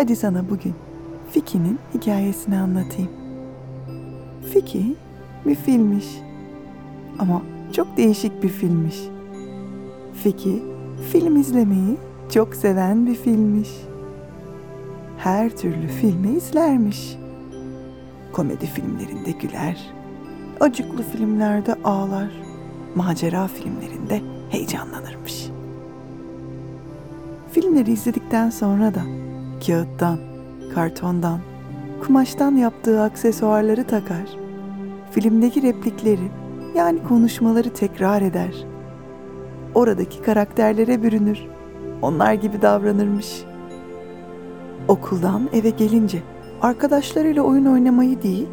Hadi sana bugün Fiki'nin hikayesini anlatayım. Fiki bir filmmiş. Ama çok değişik bir filmmiş. Fiki film izlemeyi çok seven bir filmmiş. Her türlü filmi izlermiş. Komedi filmlerinde güler, acıklı filmlerde ağlar, macera filmlerinde heyecanlanırmış. Filmleri izledikten sonra da kağıttan, kartondan, kumaştan yaptığı aksesuarları takar. Filmdeki replikleri yani konuşmaları tekrar eder. Oradaki karakterlere bürünür. Onlar gibi davranırmış. Okuldan eve gelince arkadaşlarıyla oyun oynamayı değil,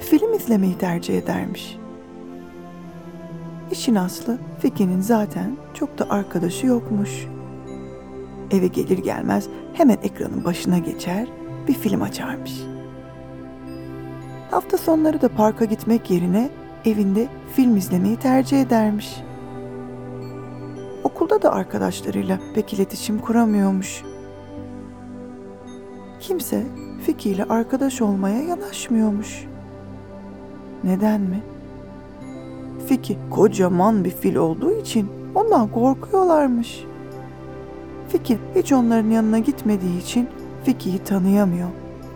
film izlemeyi tercih edermiş. İşin aslı Fiki'nin zaten çok da arkadaşı yokmuş. Eve gelir gelmez hemen ekranın başına geçer, bir film açarmış. Hafta sonları da parka gitmek yerine evinde film izlemeyi tercih edermiş. Okulda da arkadaşlarıyla pek iletişim kuramıyormuş. Kimse Fiki ile arkadaş olmaya yanaşmıyormuş. Neden mi? Fiki kocaman bir fil olduğu için ondan korkuyorlarmış. Fiki hiç onların yanına gitmediği için Fiki'yi tanıyamıyor.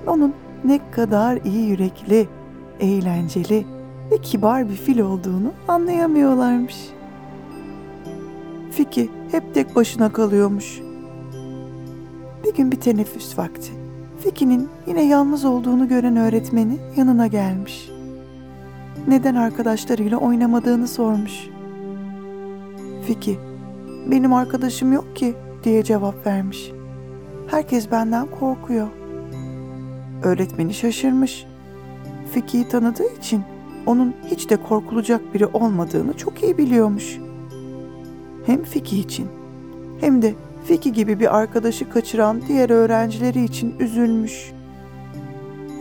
Onun ne kadar iyi yürekli, eğlenceli ve kibar bir fil olduğunu anlayamıyorlarmış. Fiki hep tek başına kalıyormuş. Bir gün bir teneffüs vakti. Fiki'nin yine yalnız olduğunu gören öğretmeni yanına gelmiş. Neden arkadaşlarıyla oynamadığını sormuş. Fiki, benim arkadaşım yok ki diye cevap vermiş. Herkes benden korkuyor. Öğretmeni şaşırmış. Fiki'yi tanıdığı için onun hiç de korkulacak biri olmadığını çok iyi biliyormuş. Hem Fiki için hem de Fiki gibi bir arkadaşı kaçıran diğer öğrencileri için üzülmüş.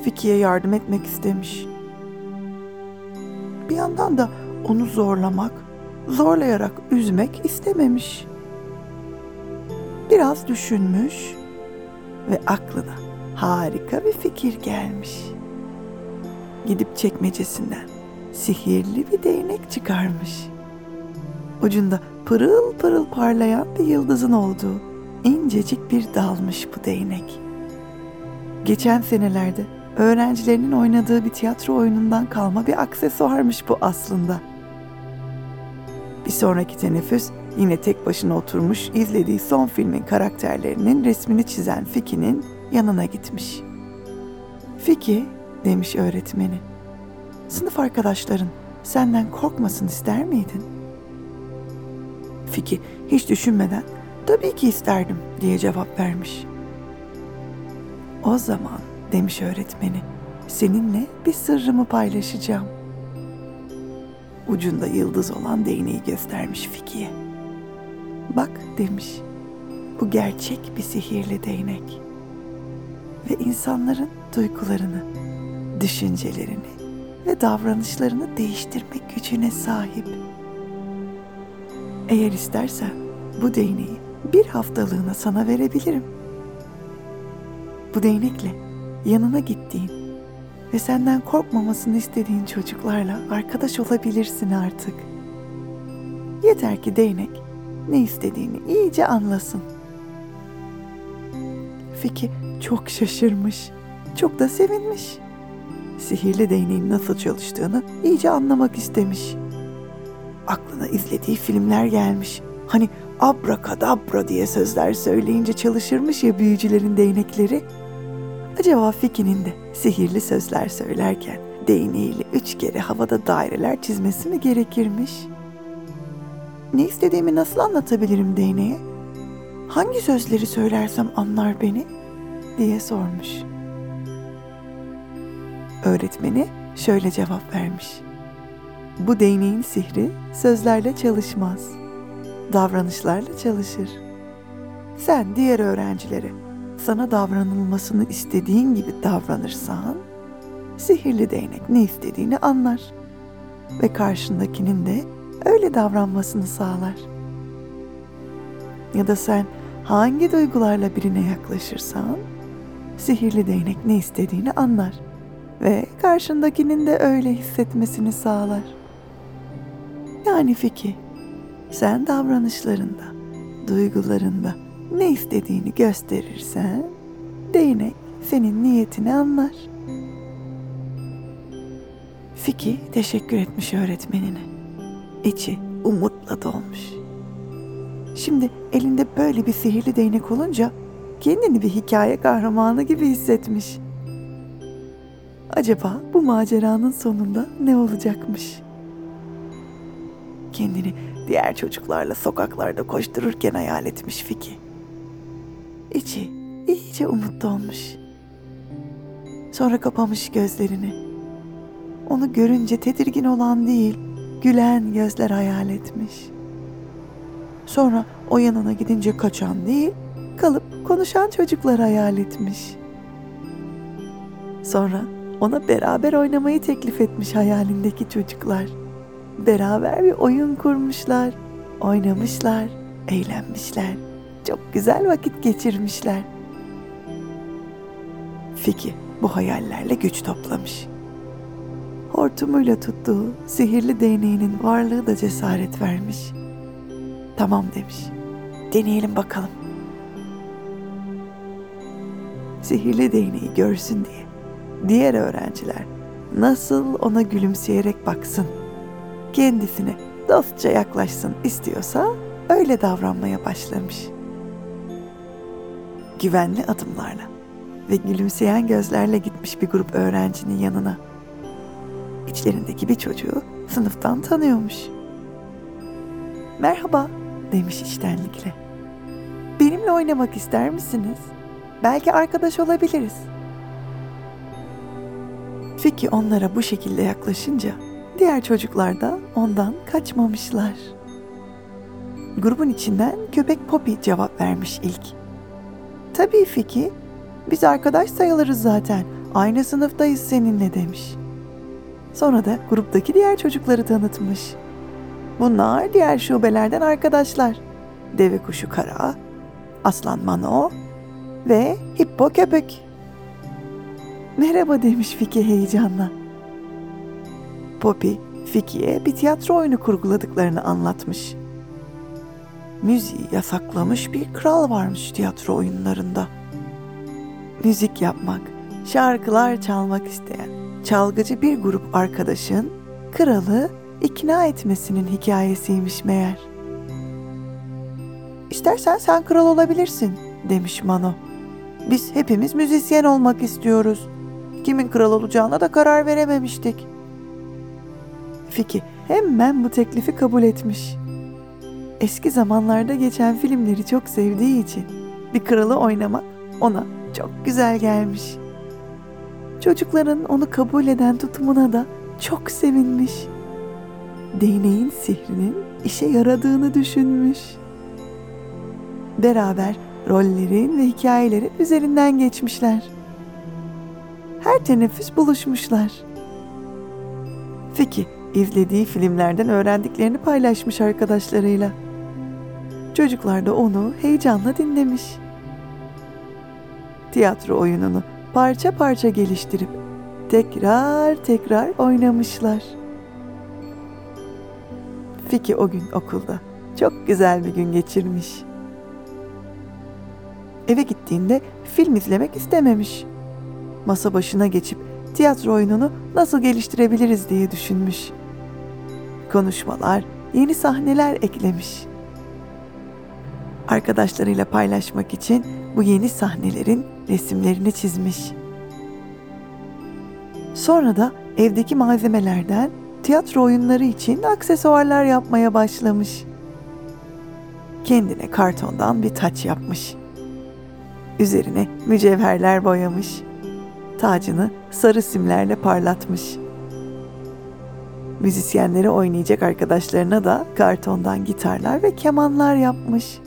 Fiki'ye yardım etmek istemiş. Bir yandan da onu zorlamak, zorlayarak üzmek istememiş. Biraz düşünmüş ve aklına harika bir fikir gelmiş. Gidip çekmecesinden sihirli bir değnek çıkarmış. Ucunda pırıl pırıl parlayan bir yıldızın olduğu incecik bir dalmış bu değnek. Geçen senelerde öğrencilerinin oynadığı bir tiyatro oyunundan kalma bir aksesuarmış bu aslında. Bir sonraki teneffüs yine tek başına oturmuş izlediği son filmin karakterlerinin resmini çizen Fiki'nin yanına gitmiş. Fiki, demiş öğretmeni, sınıf arkadaşların senden korkmasın ister miydin? Fiki hiç düşünmeden tabii ki isterdim diye cevap vermiş. O zaman demiş öğretmeni seninle bir sırrımı paylaşacağım. Ucunda yıldız olan değneği göstermiş Fiki'ye. Bak demiş bu gerçek bir sihirli değnek ve insanların duygularını, düşüncelerini ve davranışlarını değiştirmek gücüne sahip. Eğer istersen bu değneği bir haftalığına sana verebilirim. Bu değnekle yanına gittiğin ve senden korkmamasını istediğin çocuklarla arkadaş olabilirsin artık. Yeter ki değnek ne istediğini iyice anlasın. Fiki çok şaşırmış, çok da sevinmiş. Sihirli değneğin nasıl çalıştığını iyice anlamak istemiş. Aklına izlediği filmler gelmiş. Hani abrakadabra diye sözler söyleyince çalışırmış ya büyücülerin değnekleri. Acaba Fiki'nin de sihirli sözler söylerken değneğiyle üç kere havada daireler çizmesi mi gerekirmiş? Ne istediğimi nasıl anlatabilirim değneğe? Hangi sözleri söylersem anlar beni? diye sormuş. Öğretmeni şöyle cevap vermiş. Bu değneğin sihri sözlerle çalışmaz. Davranışlarla çalışır. Sen diğer öğrencilere sana davranılmasını istediğin gibi davranırsan sihirli değnek ne istediğini anlar ve karşındakinin de öyle davranmasını sağlar. Ya da sen hangi duygularla birine yaklaşırsan sihirli değnek ne istediğini anlar ve karşındakinin de öyle hissetmesini sağlar. Yani Fiki, sen davranışlarında, duygularında ne istediğini gösterirsen değnek senin niyetini anlar. Fiki teşekkür etmiş öğretmenine. İçi umutla dolmuş. Şimdi elinde böyle bir sihirli değnek olunca kendini bir hikaye kahramanı gibi hissetmiş. Acaba bu maceranın sonunda ne olacakmış? Kendini diğer çocuklarla sokaklarda koştururken hayal etmiş Fiki. İçi iyice umut dolmuş. Sonra kapamış gözlerini. Onu görünce tedirgin olan değil, gülen gözler hayal etmiş. Sonra o yanına gidince kaçan değil, kalıp konuşan çocuklar hayal etmiş. Sonra ona beraber oynamayı teklif etmiş hayalindeki çocuklar. Beraber bir oyun kurmuşlar, oynamışlar, eğlenmişler. Çok güzel vakit geçirmişler. Fiki bu hayallerle güç toplamış. Hortumuyla tuttuğu sihirli değneğinin varlığı da cesaret vermiş. Tamam demiş. Deneyelim bakalım. Sihirli değneği görsün diye diğer öğrenciler nasıl ona gülümseyerek baksın, kendisine dostça yaklaşsın istiyorsa öyle davranmaya başlamış. Güvenli adımlarla ve gülümseyen gözlerle gitmiş bir grup öğrencinin yanına. İçlerindeki bir çocuğu sınıftan tanıyormuş. Merhaba demiş içtenlikle. Benimle oynamak ister misiniz? Belki arkadaş olabiliriz. Fiki onlara bu şekilde yaklaşınca diğer çocuklar da ondan kaçmamışlar. Grubun içinden köpek Poppy cevap vermiş ilk. Tabii Fiki, biz arkadaş sayılırız zaten. Aynı sınıftayız seninle demiş. Sonra da gruptaki diğer çocukları tanıtmış. Bunlar diğer şubelerden arkadaşlar. Deve kuşu kara, aslan mano ve hippo köpek. Merhaba demiş Fiki heyecanla. Poppy, Fiki'ye bir tiyatro oyunu kurguladıklarını anlatmış. Müziği yasaklamış bir kral varmış tiyatro oyunlarında. Müzik yapmak, şarkılar çalmak isteyen çalgıcı bir grup arkadaşın kralı ikna etmesinin hikayesiymiş meğer. İstersen sen kral olabilirsin demiş Mano. Biz hepimiz müzisyen olmak istiyoruz. Kimin kral olacağına da karar verememiştik. Fiki hemen bu teklifi kabul etmiş. Eski zamanlarda geçen filmleri çok sevdiği için bir kralı oynamak ona çok güzel gelmiş. Çocukların onu kabul eden tutumuna da çok sevinmiş. Değneğin sihrinin işe yaradığını düşünmüş. Beraber rollerin ve hikayelerin üzerinden geçmişler. Her teneffüs buluşmuşlar. Fiki izlediği filmlerden öğrendiklerini paylaşmış arkadaşlarıyla. Çocuklar da onu heyecanla dinlemiş. Tiyatro oyununu parça parça geliştirip tekrar tekrar oynamışlar. Fiki o gün okulda çok güzel bir gün geçirmiş. Eve gittiğinde film izlemek istememiş. Masa başına geçip tiyatro oyununu nasıl geliştirebiliriz diye düşünmüş. Konuşmalar, yeni sahneler eklemiş. Arkadaşlarıyla paylaşmak için bu yeni sahnelerin resimlerini çizmiş. Sonra da evdeki malzemelerden tiyatro oyunları için aksesuarlar yapmaya başlamış. Kendine kartondan bir taç yapmış. Üzerine mücevherler boyamış. Tacını sarı simlerle parlatmış. Müzisyenleri oynayacak arkadaşlarına da kartondan gitarlar ve kemanlar yapmış.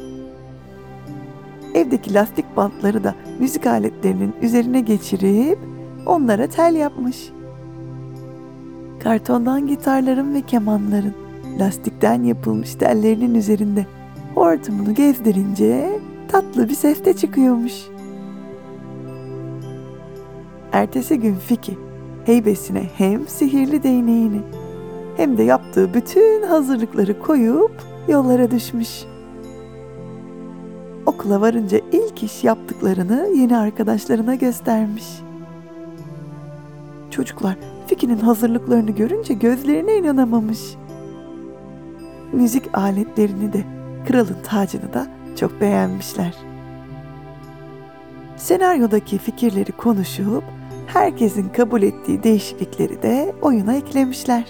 Evdeki lastik bantları da müzik aletlerinin üzerine geçirip onlara tel yapmış. Kartondan gitarların ve kemanların lastikten yapılmış tellerinin üzerinde hortumunu gezdirince tatlı bir ses de çıkıyormuş. Ertesi gün Fiki heybesine hem sihirli değneğini hem de yaptığı bütün hazırlıkları koyup yollara düşmüş. Okula varınca ilk iş yaptıklarını yeni arkadaşlarına göstermiş. Çocuklar Fiki'nin hazırlıklarını görünce gözlerine inanamamış. Müzik aletlerini de, kralın tacını da çok beğenmişler. Senaryodaki fikirleri konuşup herkesin kabul ettiği değişiklikleri de oyuna eklemişler.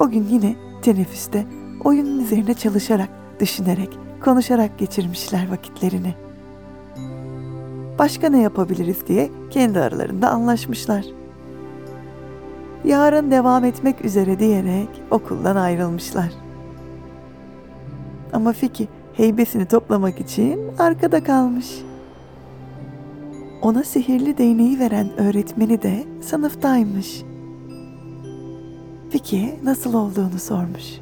O gün yine teneffüste oyunun üzerine çalışarak, düşünerek, konuşarak geçirmişler vakitlerini. Başka ne yapabiliriz diye kendi aralarında anlaşmışlar. Yarın devam etmek üzere diyerek okuldan ayrılmışlar. Ama Fiki heybesini toplamak için arkada kalmış. Ona sihirli değneği veren öğretmeni de sınıftaymış. Fiki'ye nasıl olduğunu sormuş.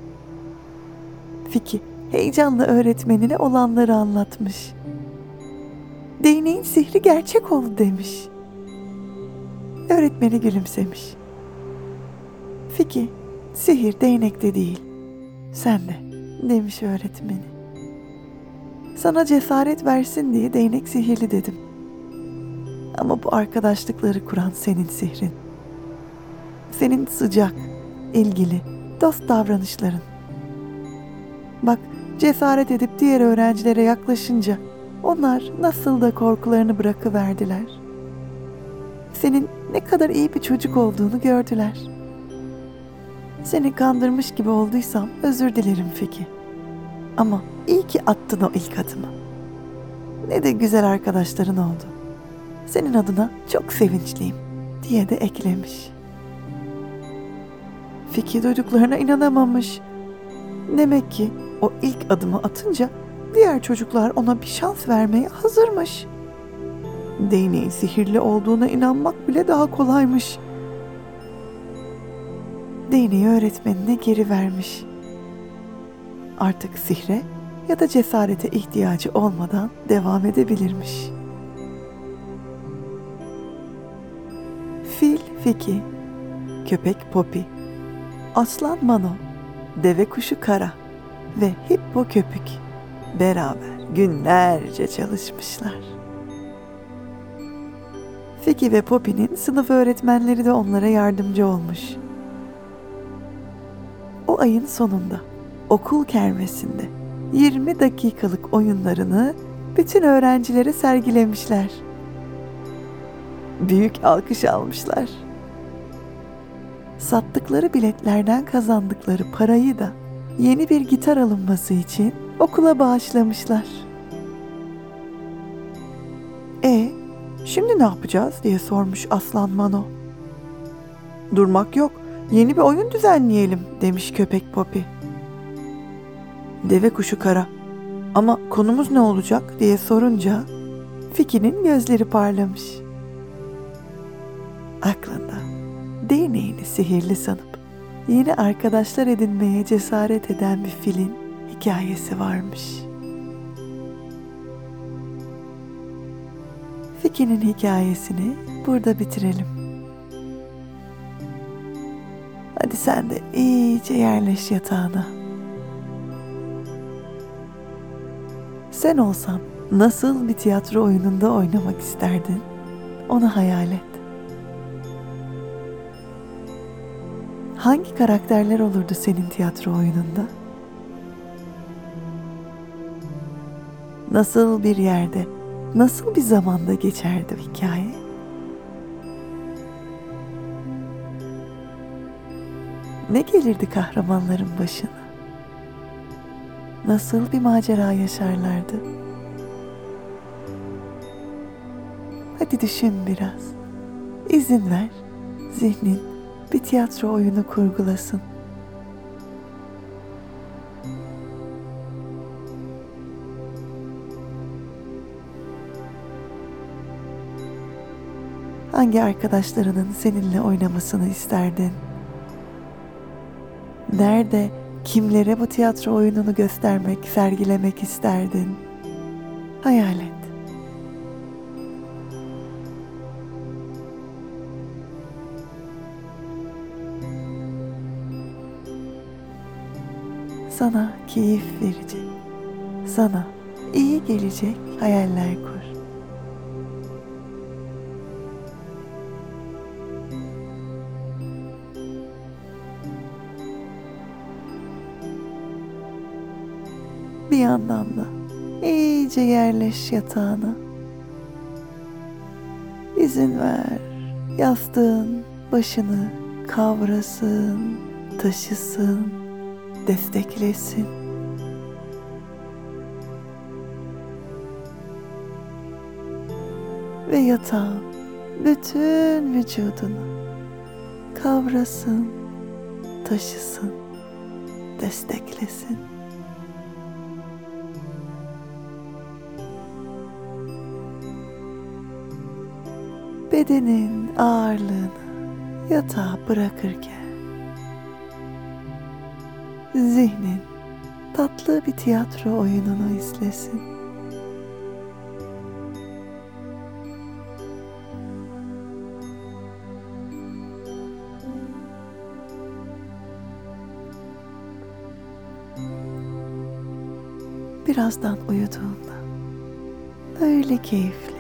Fiki heyecanla öğretmenine olanları anlatmış. Değneğin sihri gerçek oldu demiş. Öğretmeni gülümsemiş. Fiki, sihir değnekte değil, sende demiş öğretmeni. Sana cesaret versin diye değnek sihirli dedim. Ama bu arkadaşlıkları kuran senin sihrin. Senin sıcak, ilgili, dost davranışların. Bak cesaret edip diğer öğrencilere yaklaşınca onlar nasıl da korkularını bırakıverdiler. Senin ne kadar iyi bir çocuk olduğunu gördüler. Seni kandırmış gibi olduysam özür dilerim Feki. Ama iyi ki attın o ilk adımı. Ne de güzel arkadaşların oldu. Senin adına çok sevinçliyim diye de eklemiş. Fiki duyduklarına inanamamış. Demek ki o ilk adımı atınca diğer çocuklar ona bir şans vermeye hazırmış. Değneğin sihirli olduğuna inanmak bile daha kolaymış. Değneği öğretmenine geri vermiş. Artık sihre ya da cesarete ihtiyacı olmadan devam edebilirmiş. Fil Fiki, köpek Poppy, aslan Mano, deve kuşu Kara ve hippo köpük beraber günlerce çalışmışlar. Fiki ve Poppy'nin sınıf öğretmenleri de onlara yardımcı olmuş. O ayın sonunda okul kermesinde 20 dakikalık oyunlarını bütün öğrencilere sergilemişler. Büyük alkış almışlar. Sattıkları biletlerden kazandıkları parayı da yeni bir gitar alınması için okula bağışlamışlar. E, şimdi ne yapacağız diye sormuş Aslan Mano. Durmak yok, yeni bir oyun düzenleyelim demiş köpek Poppy. Deve kuşu kara. Ama konumuz ne olacak diye sorunca Fiki'nin gözleri parlamış. Aklında değneğini sihirli sanıp yeni arkadaşlar edinmeye cesaret eden bir filin hikayesi varmış. Fiki'nin hikayesini burada bitirelim. Hadi sen de iyice yerleş yatağına. Sen olsan nasıl bir tiyatro oyununda oynamak isterdin? Onu hayal et. Hangi karakterler olurdu senin tiyatro oyununda? Nasıl bir yerde, nasıl bir zamanda geçerdi hikaye? Ne gelirdi kahramanların başına? Nasıl bir macera yaşarlardı? Hadi düşün biraz. İzin ver. Zihnin bir tiyatro oyunu kurgulasın. Hangi arkadaşlarının seninle oynamasını isterdin? Nerede, kimlere bu tiyatro oyununu göstermek, sergilemek isterdin? Hayal et. Sana keyif verecek, sana iyi gelecek hayaller kur. Bir yandan da iyice yerleş yatağına. İzin ver yastığın başını kavrasın, taşısın, desteklesin. Ve yatağın bütün vücudunu kavrasın, taşısın, desteklesin. bedenin ağırlığını yatağa bırakırken zihnin tatlı bir tiyatro oyununu izlesin. Birazdan uyuduğunda öyle keyifli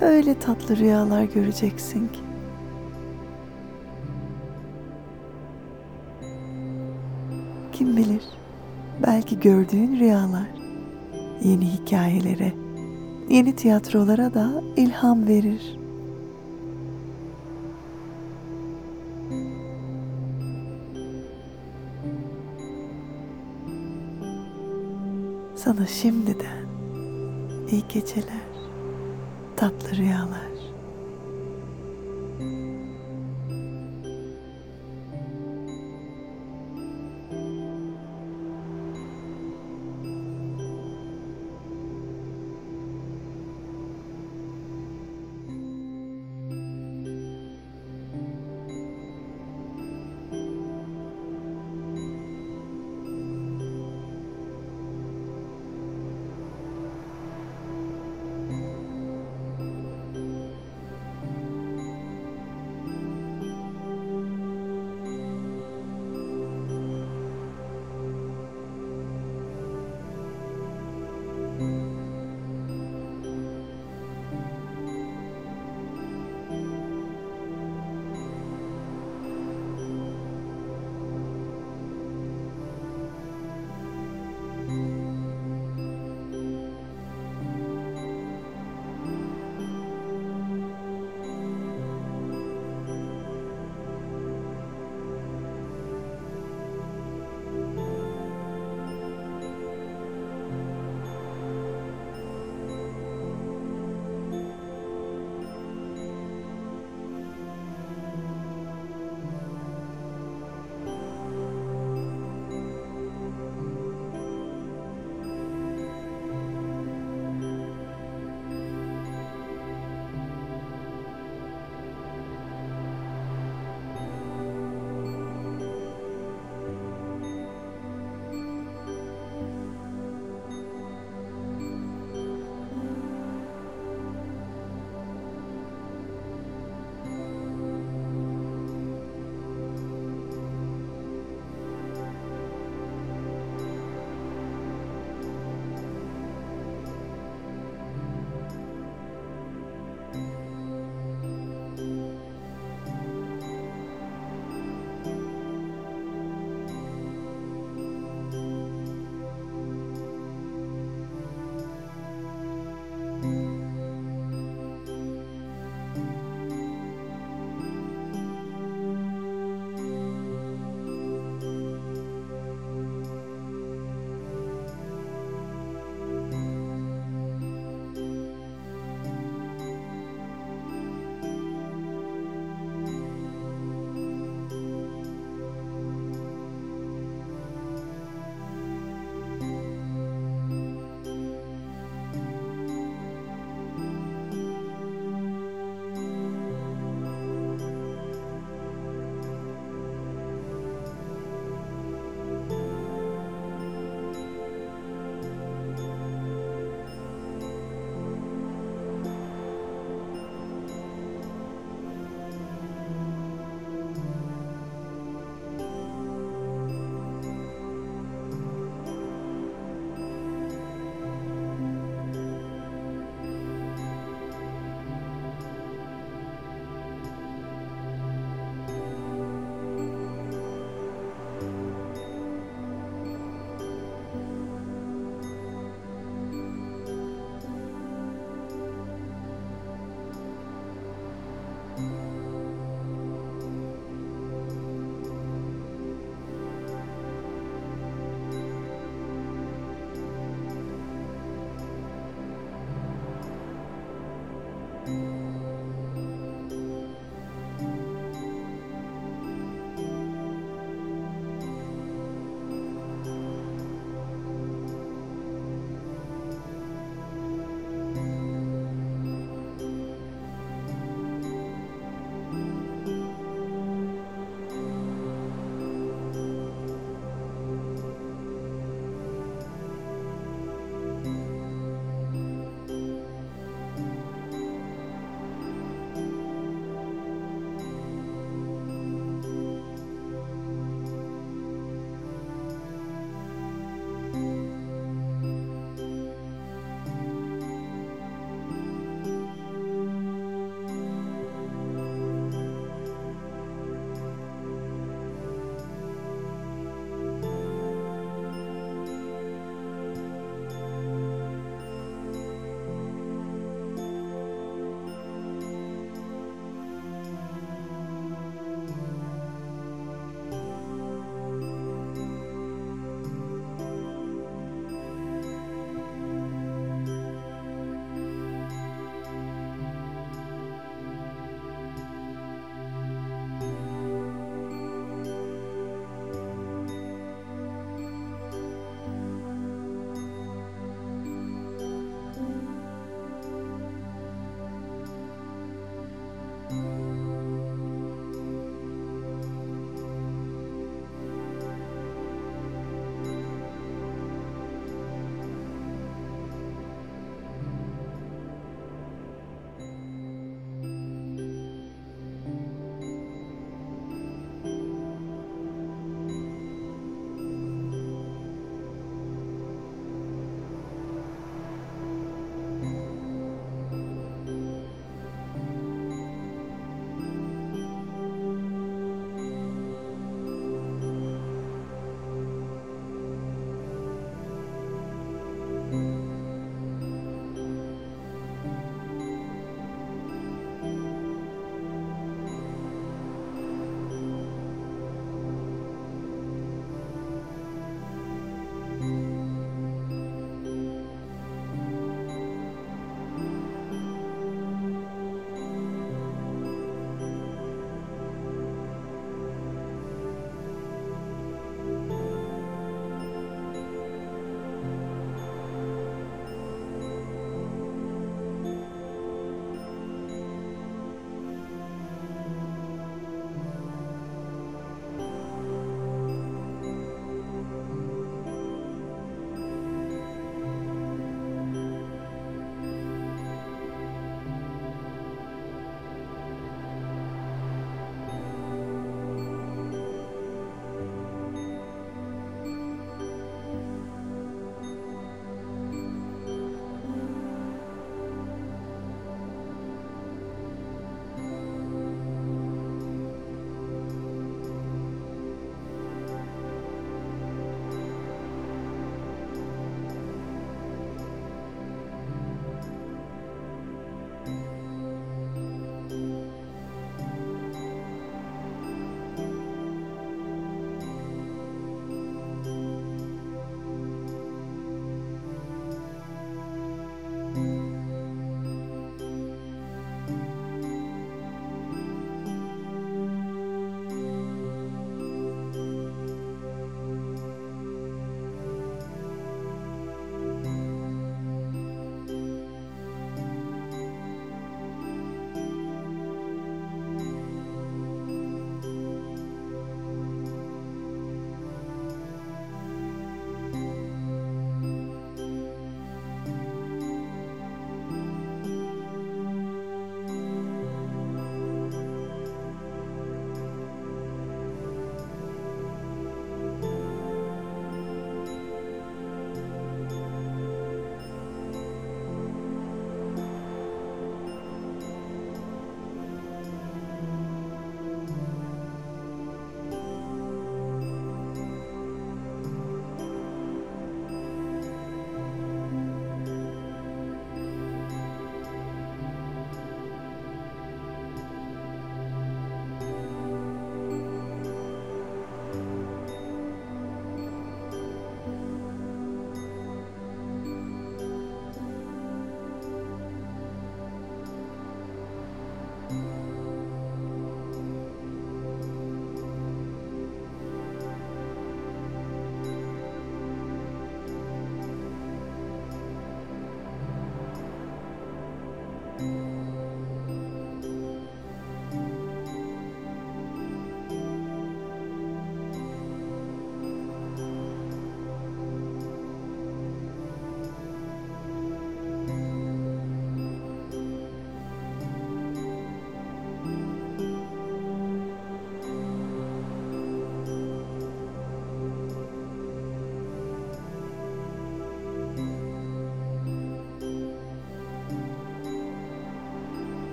öyle tatlı rüyalar göreceksin ki. Bilir, belki gördüğün rüyalar yeni hikayelere, yeni tiyatrolara da ilham verir. Sana şimdiden iyi geceler tatlı rüyalar.